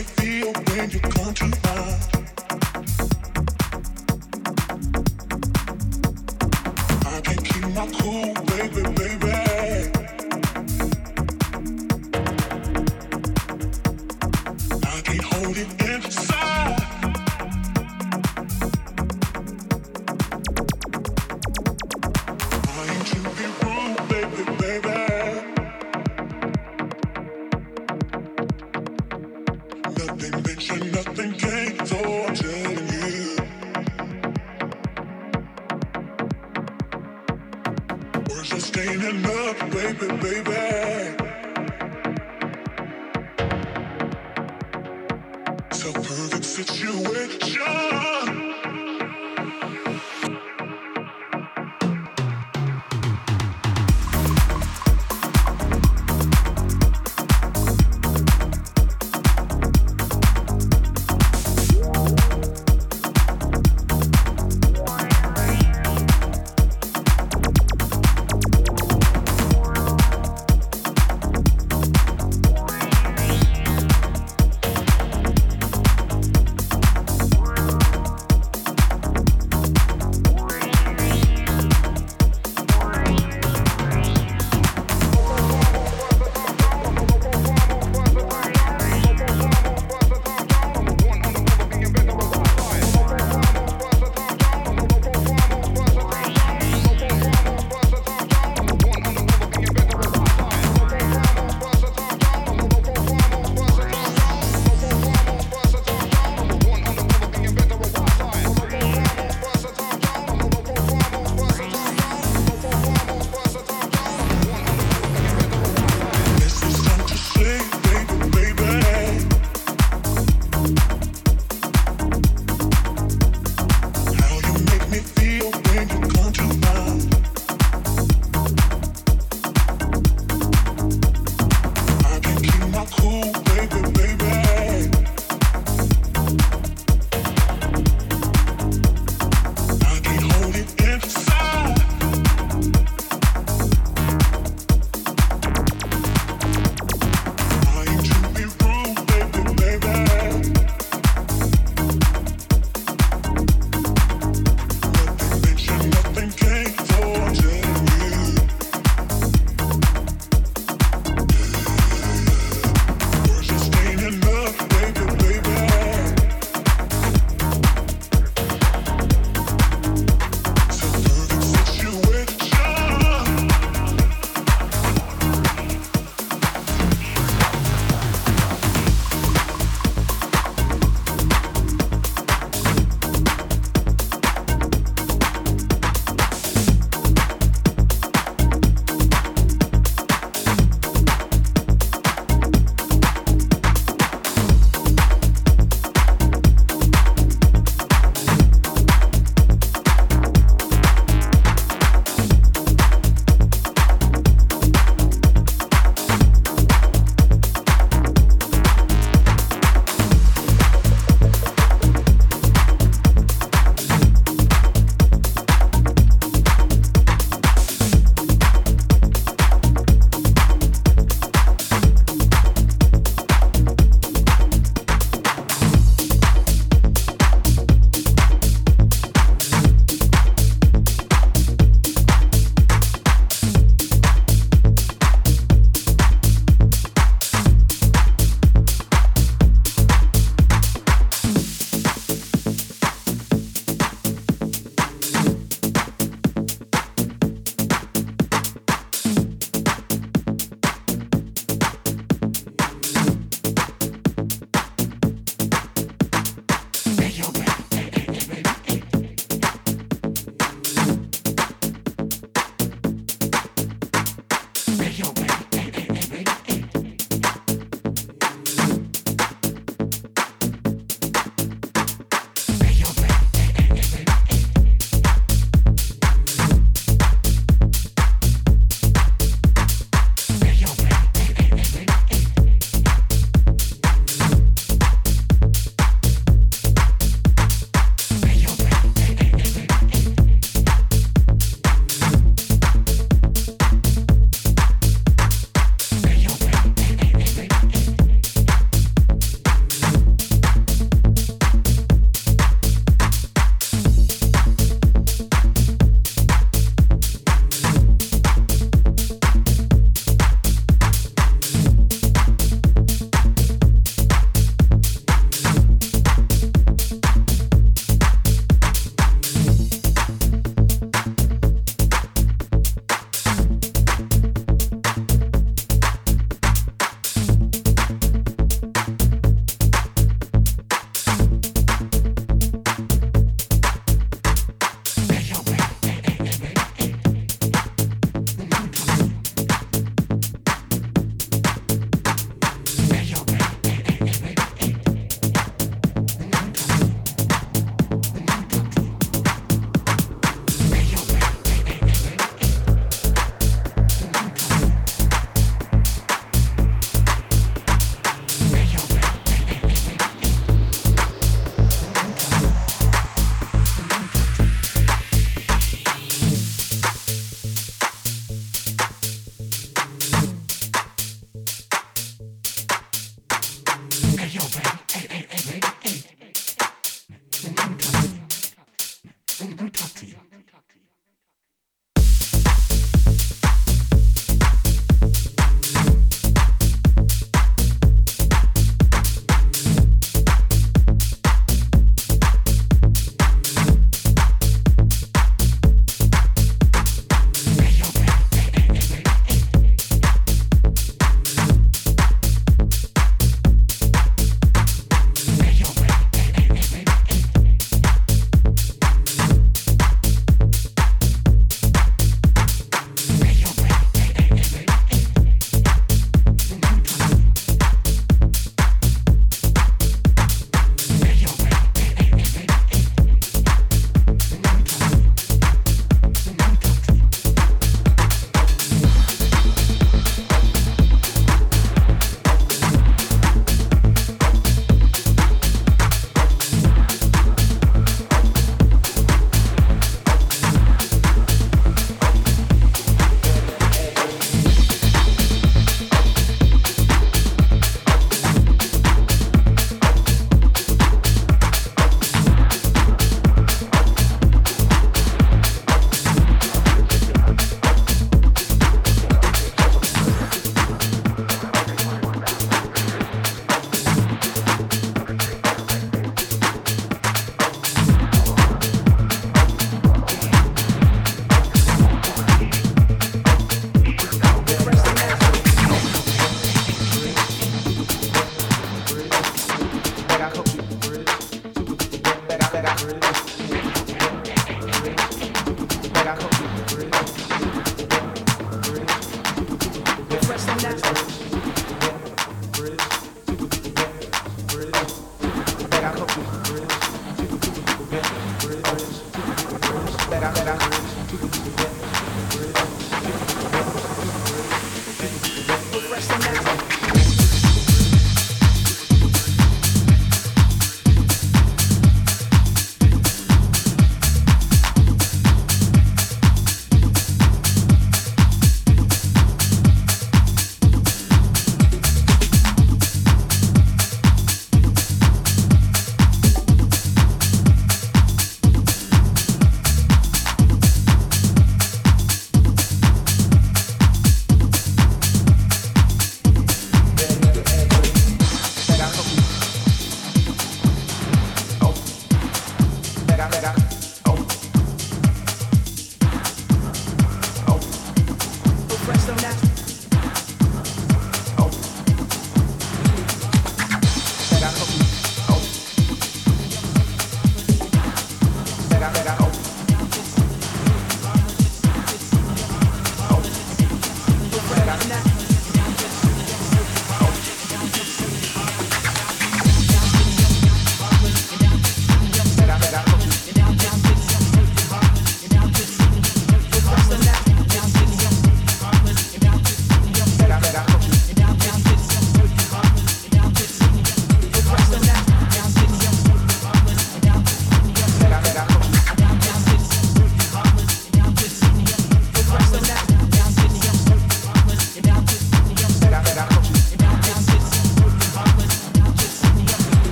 I can't keep my cool, baby, baby.